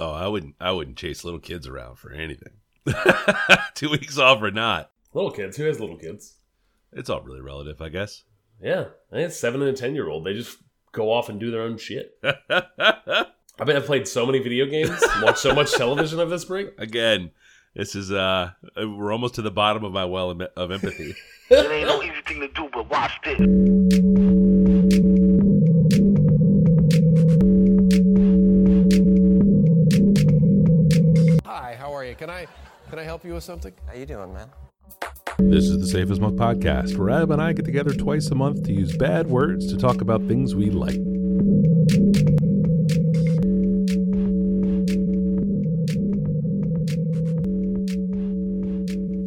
Oh, I wouldn't. I wouldn't chase little kids around for anything. Two weeks off or not, Little kids. Who has little kids? it's all really relative, I guess. Yeah, I think it's seven and a ten year old. They just go off and do their own shit. I bet I've played so many video games, watched so much television of this break. Again, this is uh, we're almost to the bottom of my well of empathy. It ain't no easy thing to do, but watch this. Can I help you with something? How you doing, man? This is the Safe as Milk podcast, where Ab and I get together twice a month to use bad words to talk about things we like.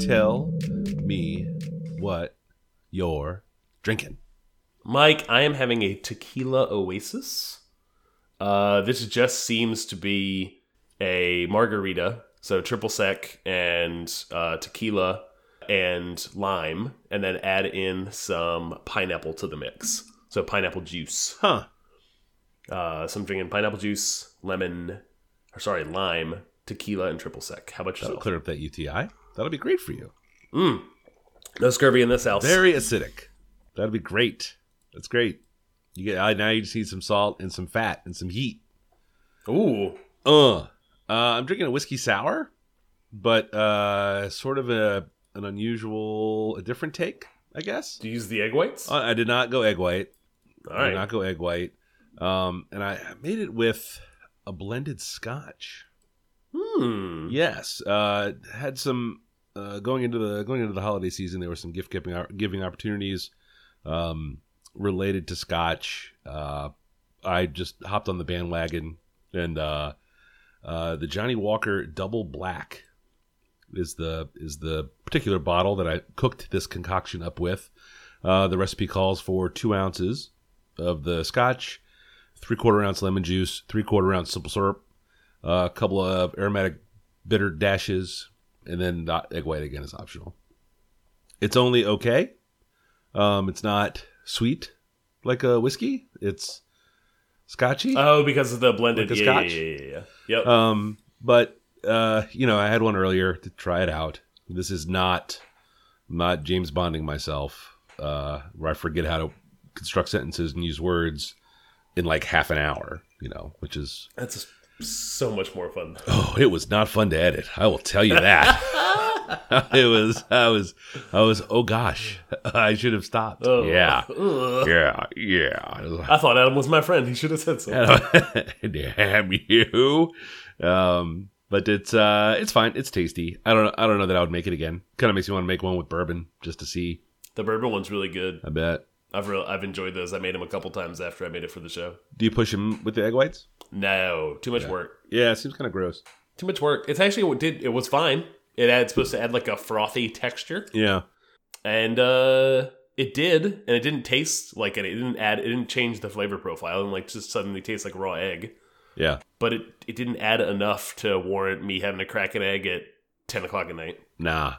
Tell me what you're drinking. Mike, I am having a tequila oasis. Uh, this just seems to be a margarita, so triple sec and uh, tequila and lime, and then add in some pineapple to the mix. So pineapple juice. Huh. Uh, so I'm drinking pineapple juice, lemon, or sorry, lime, tequila, and triple sec. How about That'll yourself? clear up that UTI. That'll be great for you. Mm. No scurvy in this house. Very acidic. That'll be great. That's great. You get I now you just need some salt and some fat and some heat. Ooh. Uh, uh I'm drinking a whiskey sour, but uh sort of a an unusual a different take, I guess. Do you use the egg whites? Uh, I did not go egg white. All I did not go egg white. Um and I made it with a blended scotch. Hmm. Yes, uh, had some uh, going into the going into the holiday season. There were some gift giving giving opportunities um, related to Scotch. Uh, I just hopped on the bandwagon, and uh, uh, the Johnnie Walker Double Black is the is the particular bottle that I cooked this concoction up with. Uh, the recipe calls for two ounces of the Scotch, three quarter ounce lemon juice, three quarter ounce simple syrup, a couple of aromatic bitter dashes, and then the egg white again is optional. It's only okay. Um, it's not sweet like a whiskey. It's scotchy. Oh, because of the blended Like yeah, scotch? Yeah, yeah, yeah, yeah. Yep. Um, but uh, you know, I had one earlier to try it out. This is not not James Bonding myself, uh, where I forget how to construct sentences and use words in like half an hour. You know, which is That's so much more fun. Oh, it was not fun to edit. I will tell you that. it was. I was. I was. Oh gosh, I should have stopped. Oh. Yeah. Ugh. Yeah. Yeah. I thought Adam was my friend. He should have said so. Damn you. Um, but it's uh, it's fine. It's tasty. I don't. I don't know that I would make it again. Kind of makes me want to make one with bourbon just to see. The bourbon one's really good. I bet. I've real I've enjoyed those. I made them a couple times after I made it for the show. Do you push them with the egg whites? No, too much work. Yeah, it seems kind of gross. Too much work. It's actually what did it was fine. It had supposed to add like a frothy texture, Yeah. and uh it did, and it didn't taste like it. It didn't add. It didn't change the flavor profile, and like just suddenly taste like raw egg. Yeah. But it it didn't add enough to warrant me having to crack an egg at ten o'clock at night. Nah.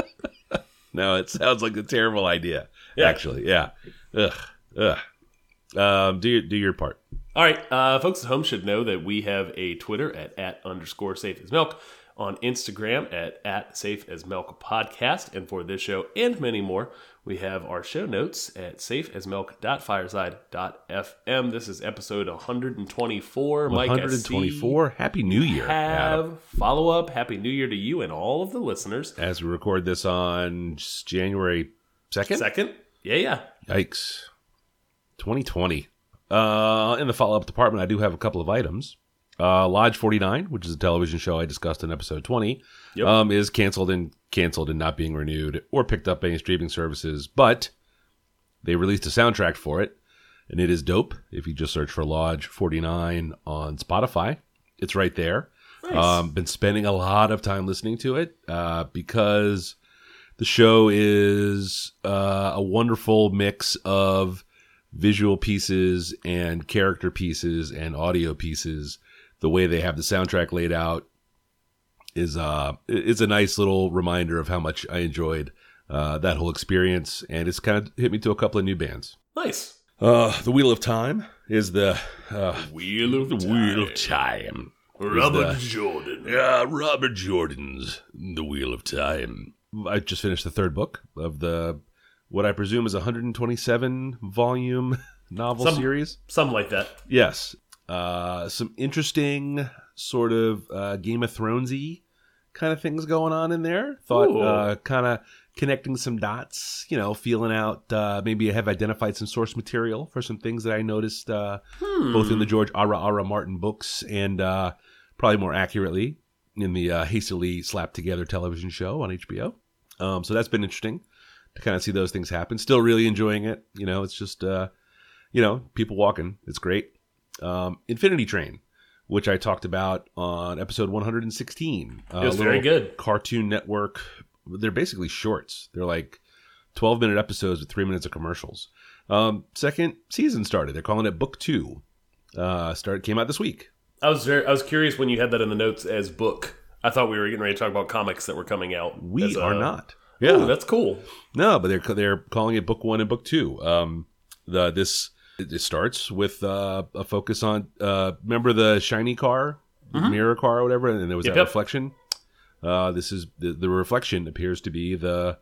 no, it sounds like a terrible idea. Yeah. Actually, yeah. Ugh. Ugh. Um, do your do your part. All right, uh, folks at home should know that we have a Twitter at at underscore safe as milk, on Instagram at at safe as milk podcast, and for this show and many more, we have our show notes at safeasmilk.fireside.fm. This is episode 124. Mike, I see 124. Happy New Year. Adam. Have follow up. Happy New Year to you and all of the listeners. As we record this on January 2nd. Second, yeah, yeah. Yikes. 2020. Uh, in the follow up department, I do have a couple of items. Uh, Lodge 49, which is a television show I discussed in episode 20, Yep. um, is canceled and canceled and not being renewed or picked up by any streaming services, but they released a soundtrack for it, and it is dope. If you just search for Lodge 49 on Spotify, it's right there. Nice. Um, been spending a lot of time listening to it uh, because the show is uh, a wonderful mix of visual pieces and character pieces and audio pieces. The way they have the soundtrack laid out is uh it's a nice little reminder of how much I enjoyed uh, that whole experience, and it's kind of hit me to a couple of new bands. Nice. Uh, the Wheel of Time is the uh, Wheel of the Wheel of Time. Robert the- Jordan. Yeah, Robert Jordan's The Wheel of Time. I just finished the third book of the what I presume is a 127 volume novel Some- series. Something like that. Yes. Uh, some interesting sort of uh, Game of Thronesy kind of things going on in there. Thought uh, kind of connecting some dots, you know, feeling out. Uh, maybe I have identified some source material for some things that I noticed uh, both in the George Ara R. Martin books and uh, probably more accurately in the uh, hastily slapped together television show on HBO. Um, so that's been interesting to kind of see those things happen. Still really enjoying it. You know, it's just uh, you know people walking. It's great. Um, Infinity Train, which I talked about on episode 116. Uh, It was very good. Cartoon Network. They're basically shorts. They're like 12 minute episodes with three minutes of commercials. Um, second season started. They're calling it Book Two. Uh, started came out this week. I was very, I was curious when you had that in the notes as book. I thought we were getting ready to talk about comics that were coming out. We as are not. Ooh, that's cool. No, but they're they're calling it book one and book two. Um, the this it starts with uh, a focus on uh, remember the shiny car, mirror car, or whatever, and there was Yep, that yep. reflection. Uh, this is the, the reflection appears to be the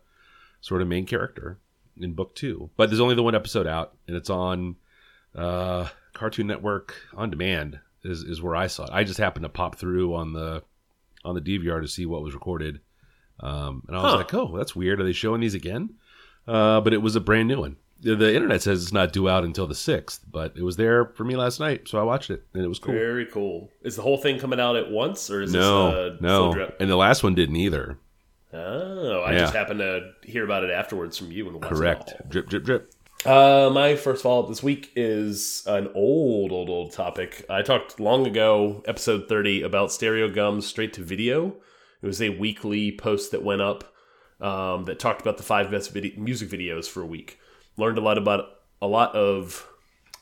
sort of main character in book two, but there's only the one episode out, and it's on uh, Cartoon Network on demand. Is, is where I saw it. I just happened to pop through on the on the DVR to see what was recorded, um, and I was Huh. like, "Oh, that's weird. Are they showing these again?" Uh, but it was a brand new one. The, internet says it's not due out until the sixth, but it was there for me last night, so I watched it, and it was cool. Very cool. Is the whole thing coming out at once, or is no, this uh, no, drip? and the last one didn't either. Oh, I Yeah. just happened to hear about it afterwards from you and watch it Correct. all. Drip, drip, drip. Uh, my first follow up this week is an old, old, old topic. I talked long ago, episode 30, about Stereogum's straight to video. It was a weekly post that went up um, that talked about the five best vid- music videos for a week. Learned a lot about a lot of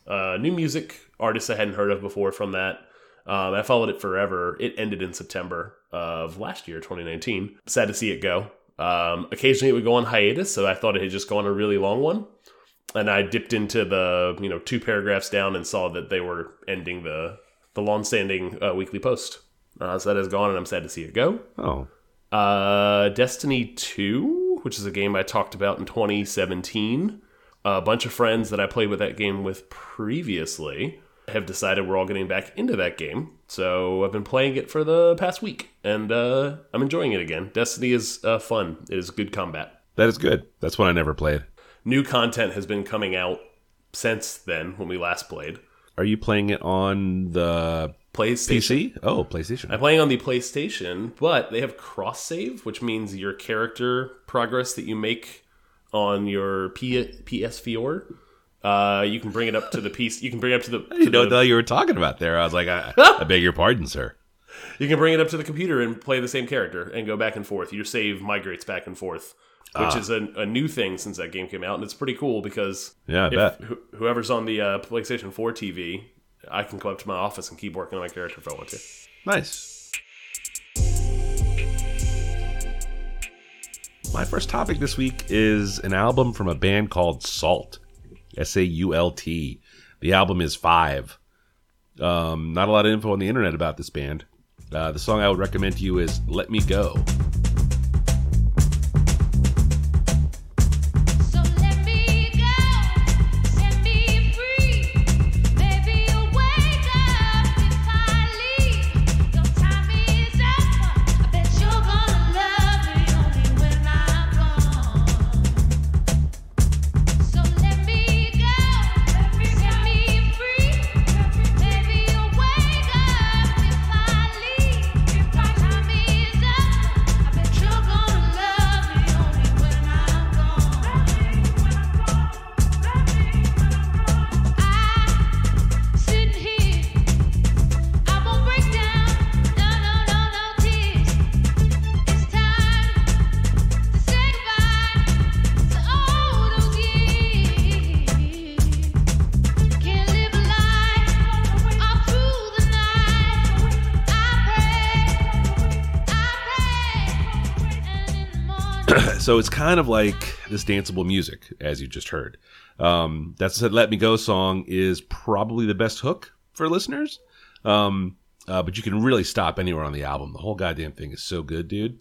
uh, new music artists I hadn't heard of before from that. Um, I followed it forever. It ended in September of last year, 2019. Sad to see it go. Um, occasionally it would go on hiatus, so I thought it had just gone a really long one and I dipped into the you know two paragraphs down and saw that they were ending the the long-standing uh, weekly post. Uh, so that is gone, and I'm sad to see it go. Oh, Uh, Destiny 2, which is a game I talked about in 2017. A bunch of friends that I played with that game with previously have decided we're all getting back into that game. So I've been playing it for the past week, and uh, I'm enjoying it again. Destiny is uh, fun. It is good combat that is good. That's one I never played. new content has been coming out since then when we last played. Are you playing it on the PlayStation. PC? Oh, PlayStation. I'm playing on the PlayStation, but they have cross save, which means your character progress that you make on your P- PS4, uh, you can bring it up to the piece. You can bring it up to the. I didn't to know what the you were talking about there. I was like, I, I beg your pardon, sir. you can bring it up to the computer and play the same character and go back and forth. Your save migrates back and forth, which Ah. is a, a new thing since that game came out, and it's pretty cool because Yeah, if bet. wh- whoever's on the uh, PlayStation 4 TV, I can come up to my office and keep working on my character if I want to. Nice. My first topic this week is an album from a band called SAULT. S A U L T. The album is Five. Um, not a lot of info on the internet about this band. Uh, the song I would recommend to you is Let Me Go. So it's kind of like this danceable music, as you just heard. Um, that said, "Let Me Go" song is probably the best hook for listeners. Um, uh, but you can really stop anywhere on the album. The whole goddamn thing is so good, dude.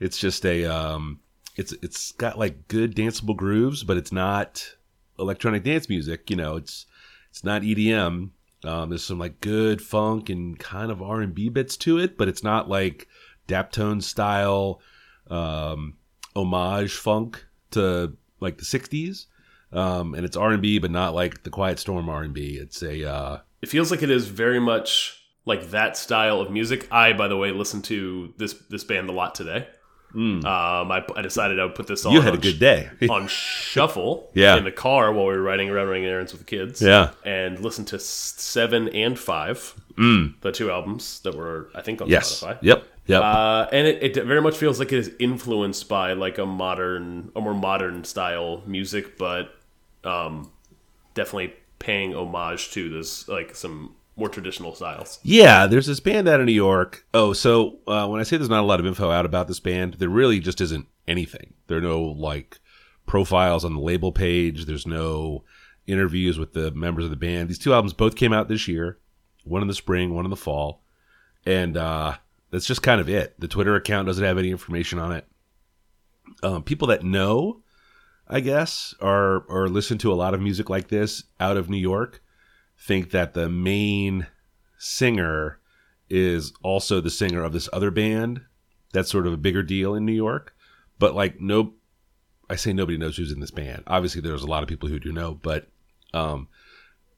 It's just a um, it's it's got like good danceable grooves, but it's not electronic dance music. You know, it's it's not EDM. Um, there's some like good funk and kind of R and B bits to it, but it's not like Daptone style um, homage funk to like the '60s. Um, and it's R and B, but not like the Quiet Storm R and B. It's a uh, It feels like it is very much like that style of music. I, by the way, listened to this this band a lot today. Um, I, I decided I would put this on. You had a good day. on shuffle. Yeah. in the car while we were riding around running errands with the kids. Yeah. and listen to seven and five, the two albums that were I think on Mm. yes. Spotify. Yep. Yep. Uh, and it, it very much feels like it is influenced by like a modern, a more modern style music, but um, definitely paying homage to this like some more traditional styles. Yeah, there's this band out of New York. Oh, so uh, when I say there's not a lot of info out about this band, there really just isn't anything. There are no like profiles on the label page. There's no interviews with the members of the band. These two albums both came out this year, one in the spring, one in the fall, and uh, that's just kind of it. The Twitter account doesn't have any information on it. Um, people that know, I guess, or or listen to a lot of music like this out of New York think that the main singer is also the singer of this other band that's sort of a bigger deal in New York. But like no I say nobody knows who's in this band. Obviously there's a lot of people who do know, but um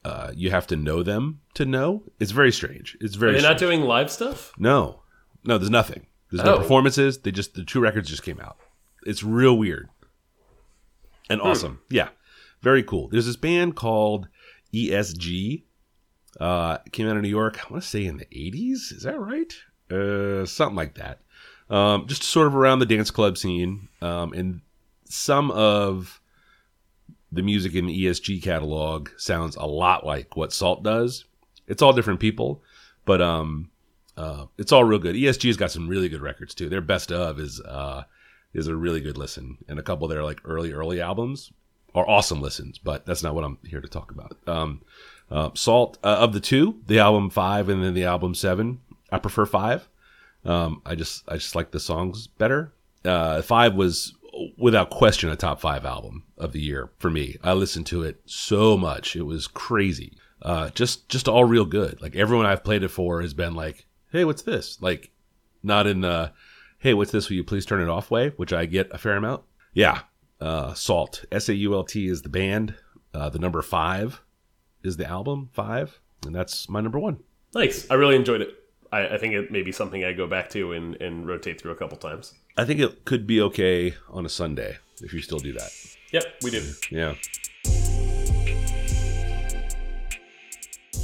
uh you have to know them to know. It's very strange. It's Are very they not doing live stuff? No. No, there's nothing. There's no Oh. performances. They just the two records just came out. It's real weird. And awesome. Yeah. Very cool. There's this band called ESG. Uh came out of New York, I want to say in the 80s. Is that right? Uh something like that. Um just sort of around the dance club scene. Um and some of the music in the ESG catalog sounds a lot like what SAULT does. It's all different people, but um uh, it's all real good. ESG's got some really good records too. Their best of is uh, is a really good listen, and a couple of their like early early albums are awesome listens. But that's not what I'm here to talk about. Um, uh, SAULT uh, of the two, the album five and then the album seven. I prefer five. Um, I just I just like the songs better. Uh, five was without question a top five album of the year for me. I listened to it so much; it was crazy. Uh, just just all real good. Like everyone I've played it for has been like, "Hey, what's this?" Like, not in the "Hey, what's this? Will you please turn it off?" way, which I get a fair amount. Yeah, uh, SAULT S A U L T is the band. Uh, the number five is the album five, and that's my number one. Nice. I really enjoyed it. I, I think it may be something I go back to and, and rotate through a couple times. I think it could be okay on a Sunday if you still do that. Yep, we do. Yeah.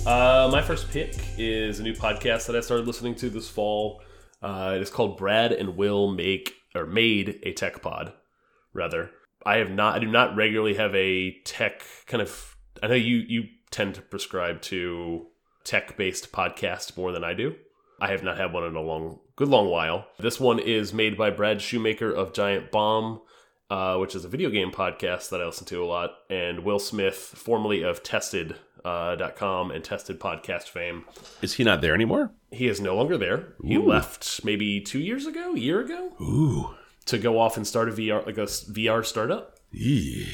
Uh, my first pick is a new podcast that I started listening to this fall. Uh, it is called Brad and Will Make or Made a Tech Pod. Rather, I have not. I do not regularly have a tech kind of. I know you you tend to prescribe to tech based podcasts more than I do. I have not had one in a long, good long while. This one is made by Brad Shoemaker of Giant Bomb, uh, which is a video game podcast that I listen to a lot, and Will Smith, formerly of Tested. Uh, dot .com and tested podcast fame. Is he not there anymore? He is no longer there. He left maybe two years ago, a year ago, Ooh. to go off and start a VR like a VR startup. Yeah.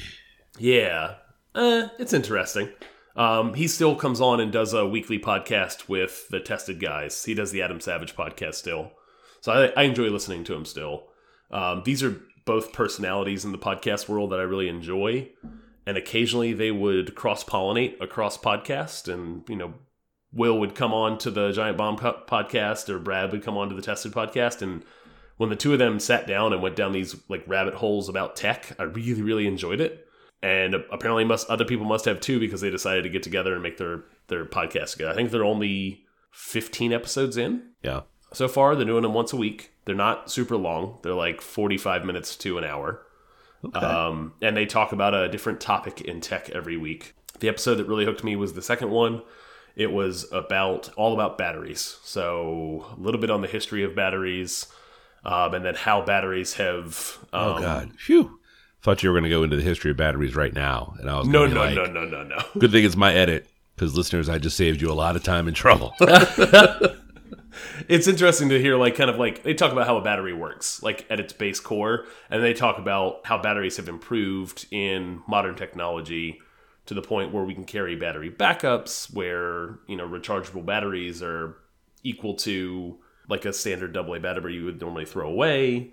Yeah, uh, it's interesting. Um, he still comes on and does a weekly podcast with the Tested guys. He does the Adam Savage podcast still, so I, I enjoy listening to him still. Um, these are both personalities in the podcast world that I really enjoy, and occasionally they would cross pollinate across podcast, and you know, Will would come on to the Giant Bomb podcast, or Brad would come on to the Tested podcast, and when the two of them sat down and went down these like rabbit holes about tech, I really, really enjoyed it. And apparently, must other people must have too because they decided to get together and make their their podcast together. I think they're only fifteen episodes in Yeah. so far. They're doing them once a week. They're not super long. They're like forty five minutes to an hour. Um, and they talk about a different topic in tech every week. The episode that really hooked me was the second one. It was about all about batteries. So a little bit on the history of batteries, um, and then how batteries have. Um, Oh God. Phew. Thought you were going to go into the history of batteries right now, and I was No, no, like, no, no, no, no. Good thing it's my edit, because listeners, I just saved you a lot of time and trouble. it's interesting to hear like kind of like they talk about how a battery works like at its base core and they talk about how batteries have improved in modern technology to the point where we can carry battery backups where you know rechargeable batteries are equal to like a standard AA battery you would normally throw away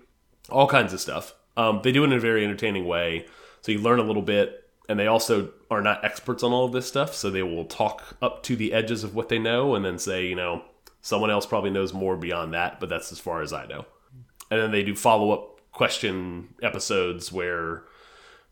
all kinds of stuff um, they do it in a very entertaining way. So you learn a little bit and they also are not experts on all of this stuff so they will talk up to the edges of what they know and then say you know someone else probably knows more beyond that but that's as far as i know. And then they do follow-up question episodes where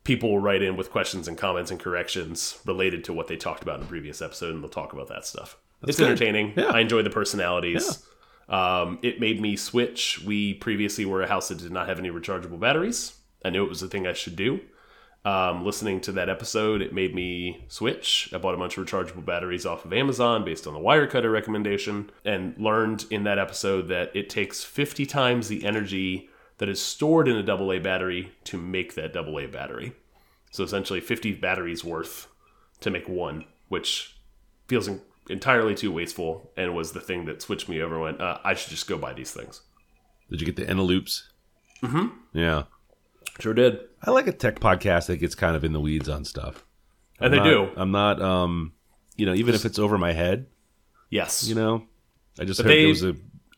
people will write in with questions and comments and corrections related to what they talked about in the previous episode and they'll talk about that stuff. It's good. entertaining. Yeah. i enjoy the personalities um, it made me switch we previously were a house that did not have any rechargeable batteries i knew it was a thing i should do um, listening to that episode, it made me switch. I bought a bunch of rechargeable batteries off of Amazon based on the Wirecutter recommendation, and learned in that episode that it takes 50 times the energy that is stored in a AA battery to make that AA battery. So essentially, 50 batteries worth to make one, which feels entirely too wasteful, and was the thing that switched me over. When uh, I should just go buy these things. Did you get the Eneloops? Mm-hmm. Yeah. Sure did, I like a tech podcast that gets kind of in the weeds on stuff. i and they I'm do. I'm not, um, you know, even if it's over my head, Yes, you know, I just But heard they- there was a.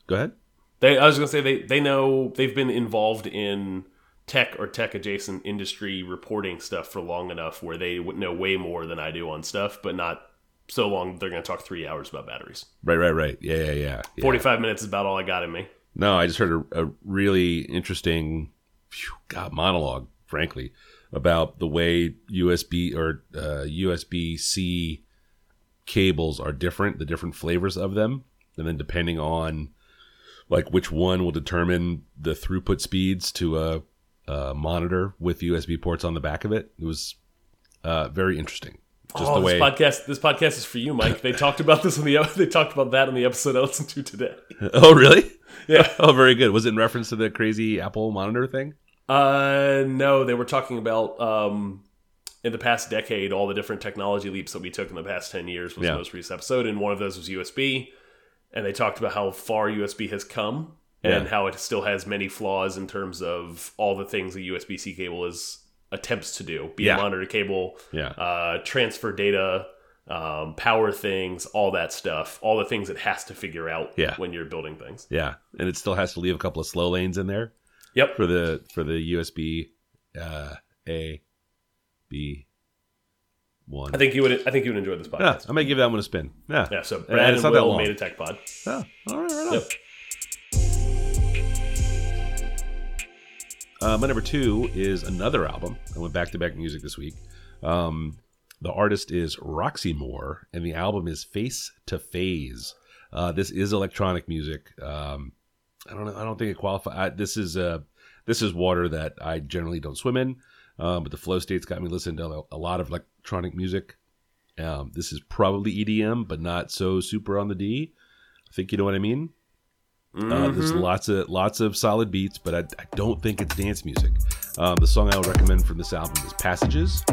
Go ahead. They, I was gonna say they they know they've been involved in tech or tech adjacent industry reporting stuff for long enough where they would know way more than I do on stuff, but not so long they're gonna talk three hours about batteries. Right, right, right. Yeah, yeah, yeah. yeah. Forty five minutes is about all I got in me. No, I just heard a, a really interesting, phew, God, monologue, frankly, about the way USB or uh, USB C cables are different, the different flavors of them, and then depending on like which one will determine the throughput speeds to a, a monitor with USB ports on the back of it. It was uh, very interesting. Just oh, the way. this podcast this podcast is for you, Mike. They talked about this on the they talked about that on the episode I listened to today. oh, really? Yeah. Oh, very good. Was it in reference to the crazy Apple monitor thing? Uh, no, they were talking about um, in the past decade all the different technology leaps that we took in the past ten years was Yeah. the most recent episode, and one of those was USB, and they talked about how far USB has come and Yeah. how it still has many flaws in terms of all the things a USB C cable is attempts to do, be Yeah. a monitor cable, Yeah. uh, transfer data. Um, power things, all that stuff, all the things it has to figure out Yeah. when you're building things. Yeah, and it still has to leave a couple of slow lanes in there Yep. for the for the USB uh, A B one. I think you would. I think you would enjoy this yeah, podcast. I might give that one a spin. Yeah, Yeah, so Brad it's and not that Will made a tech pod. Yeah. All right, right on. Yep. Uh, my number two is another album. I went back to back music this week. Um, the artist is Roxy Moore, and the album is Face to Phase. Uh, this is electronic music. Um, I don't know. I don't think it qualifies. This is uh, this is water that I generally don't swim in. Um, but the flow states got me listening to a lot of electronic music. Um, this is probably EDM, but not so super on the D. I think you know what I mean. Uh, there's lots of lots of solid beats, but I, I don't think it's dance music. Um, the song I would recommend from this album is "Passages."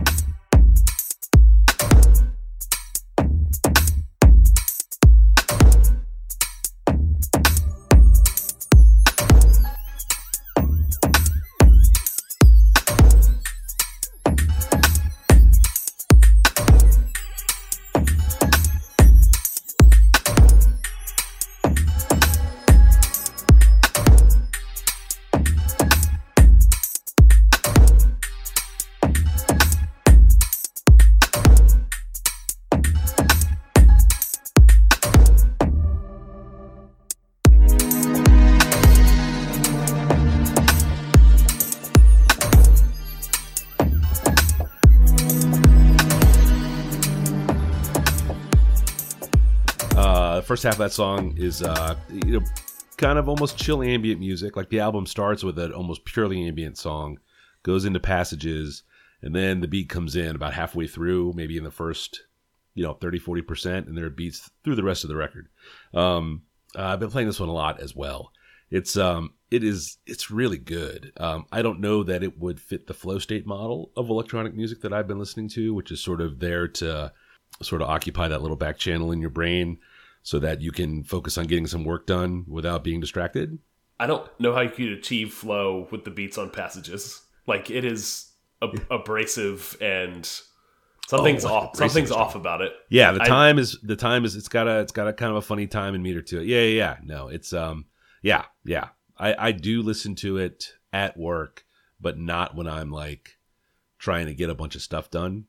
First half of that song is uh, you know kind of almost chill ambient music. Like the album starts with an almost purely ambient song, goes into passages, and then the beat comes in about halfway through, maybe in the first you know 30 40 percent, and there are beats through the rest of the record. Um, uh, I've been playing this one a lot as well. It's um, it is it's really good. Um, I don't know that it would fit the flow state model of electronic music that I've been listening to, which is sort of there to sort of occupy that little back channel in your brain so that you can focus on getting some work done without being distracted. I don't know how you could achieve flow with the beats on passages. Like it is ab- abrasive and something's Oh, off. Something's off about it. Yeah, the I- time is the time is it's got a it's got a kind of a funny time and meter to it. Yeah, yeah, yeah. No, it's um yeah, yeah. I I do listen to it at work, but not when I'm like trying to get a bunch of stuff done.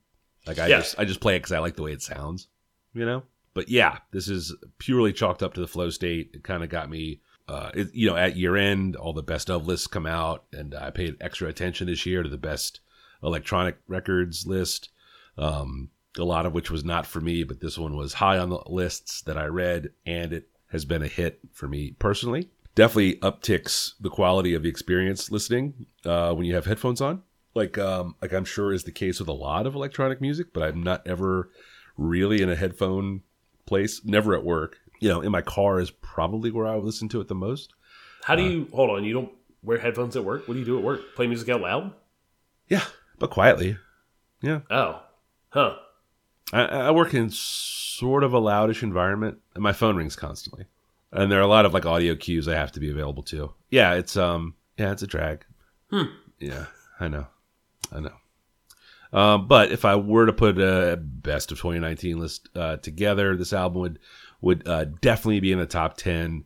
Like I Yeah. just I just play it cuz I like the way it sounds, you know? But yeah, this is purely chalked up to the flow state. It kind of got me uh it, you know, at year end all the best of lists come out and I paid extra attention this year to the best electronic records list um, a lot of which was not for me, but this one was high on the lists that I read, and it has been a hit for me personally. Definitely upticks the quality of the experience listening uh, when you have headphones on, like um, like I'm sure is the case with a lot of electronic music. But I'm not ever really in a headphone place, never at work. You know, in my car is probably where I would listen to it the most. How do Uh, you hold on? You don't wear headphones at work? What do you do at work? Play music out loud? Yeah, but quietly. Yeah, Oh, huh? I, I work in sort of a loudish environment, and my phone rings constantly. And there are a lot of like audio cues I have to be available to. Yeah, it's um, yeah, it's a drag. Hmm. Yeah, I know, I know. Um, but if I were to put a best of 2019 list uh, together, this album would would uh, definitely be in the top 10.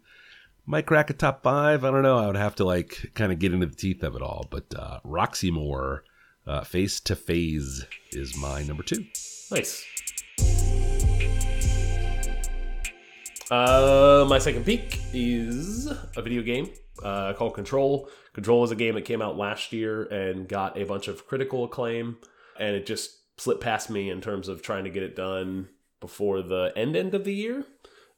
Might crack a top five. I don't know. I would have to like kind of get into the teeth of it all. But uh, Roxy Moore, uh, Face to Phase, is my number two. Nice. Uh, my second pick is a video game uh, called Control. Control is a game that came out last year and got a bunch of critical acclaim, and it just slipped past me in terms of trying to get it done before the end end of the year.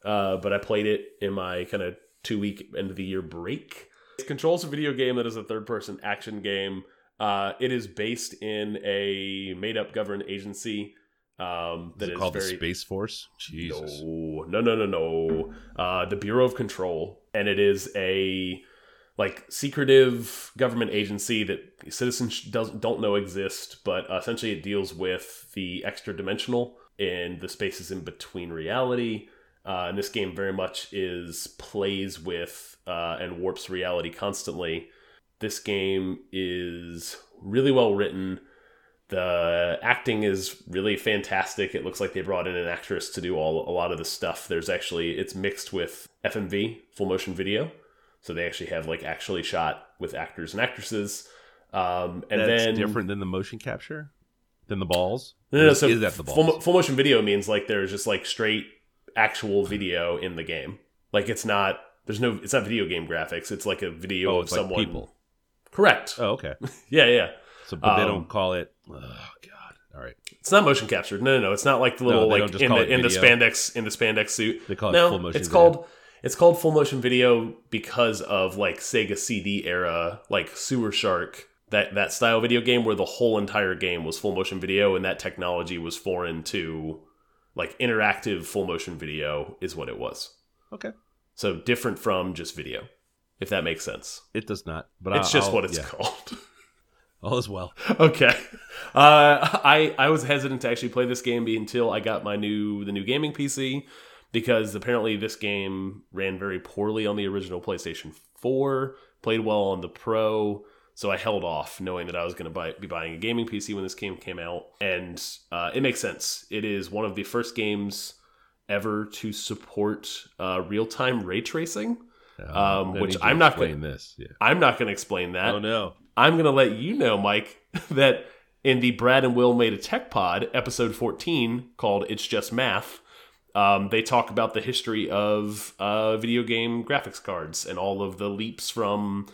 Uh, but I played it in my kind of two week end of the year break. It's Control's a video game that is a third person action game. Uh, it is based in a made up government agency um, Is that it is called very the Space Force? Jesus. no, no, no, no, no. Uh, the Bureau of Control, and it is a like secretive government agency that citizens don't know exist, but uh, essentially it deals with the extra dimensional and the spaces in between reality. Uh, and this game very much is plays with uh, and warps reality constantly. This game is really well written. The acting is really fantastic. It looks like they brought in an actress to do all a lot of the stuff. There's actually it's mixed with FMV, full motion video, so they actually have like actually shot with actors and actresses. Um, and That's then different than the motion capture? Than the balls? no, no, no, so is that the balls? full, full motion video means like there's just like straight actual video in the game. Like it's not there's no it's not video game graphics. It's like a video oh, of it's like someone. people. Correct. Oh, okay. Yeah, yeah. So, but they Um, don't call it. Oh God! All right. It's not motion captured. No, no, no. It's not like the little they don't like in the in the spandex in the spandex suit. They call it no, full motion it's video. called it's called full motion video because of like Sega CD era, like Sewer Shark, that that style video game where the whole entire game was full motion video, and that technology was foreign to like interactive full motion video is what it was. Okay. So different from just video, if that makes sense. It does not. But It's I'll- just what it's yeah. called. All is well. okay. Uh, I I was hesitant to actually play this game until I got my new the new gaming PC because apparently this game ran very poorly on the original PlayStation 4, played well on the Pro. So I held off, knowing that I was going to buy, be buying a gaming PC when this game came out, and uh, it makes sense. It is one of the first games ever to support uh, real time ray tracing. I'm Um, which I'm not gonna- this. Yeah. I'm not going to explain that. Oh no. I'm going to let you know, Mike, that in the Brad and Will Made a Tech Pod, episode 14, called It's Just Math, um, they talk about the history of uh, video game graphics cards and all of the leaps from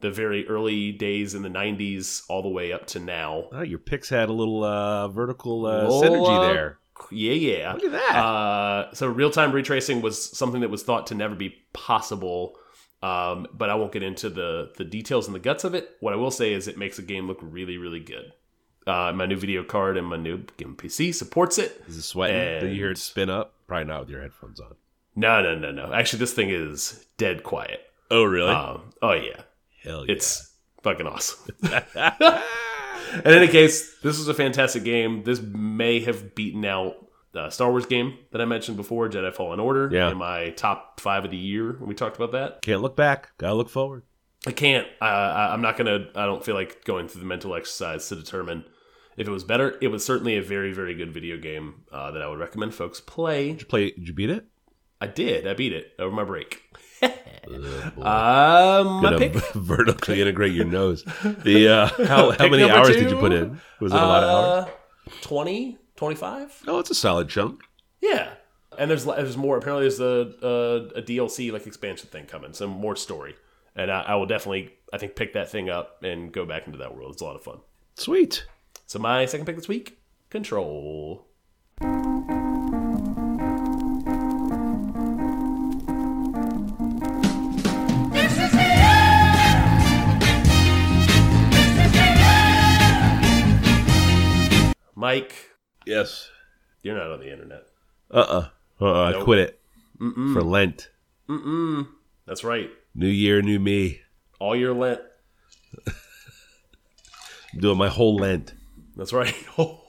the very early days in the 90s all the way up to now. Oh, your picks had a little uh, vertical uh, Little, synergy there. Yeah, yeah. Look at that. Uh, so real time ray tracing was something that was thought to never be possible. Um, but I won't get into the the details and the guts of it. What I will say is it makes a game look really, really good. Uh, my new video card and my new game PC supports it. Is it sweating? Did you hear it spin up? Probably not with your headphones on. No, no, no, no. Actually, this thing is dead quiet. Oh, really? Um, oh yeah, Hell yeah. it's fucking awesome. In any case, this was a fantastic game. This may have beaten out the Star Wars game that I mentioned before, Jedi Fallen Order, Yeah. in my top five of the year. When we talked about that. Can't look back. Gotta look forward. I can't. Uh, I, I'm not gonna. I don't feel like going through the mental exercise to determine if it was better. It was certainly a very, very good video game uh, that I would recommend folks play. Did you play? Did you beat it? I did. I beat it over my break. um, my pick. vertically integrate your nose. The uh, how, how many hours two? did you put in? Was it a lot of hours? Uh, 20, 25? Oh, it's a solid chunk. Yeah. And there's there's more. Apparently, there's a, a a DLC like expansion thing coming, some more story, and I, I will definitely I think pick that thing up and go back into that world. It's a lot of fun. Sweet. So my second pick this week, Control. Mike, Yes. you're not on the internet. Uh uh Uh uh. I Nope. quit it for Lent. Mm mm. That's right. New year, new me. All year Lent. I'm doing my whole Lent. That's right. Oh.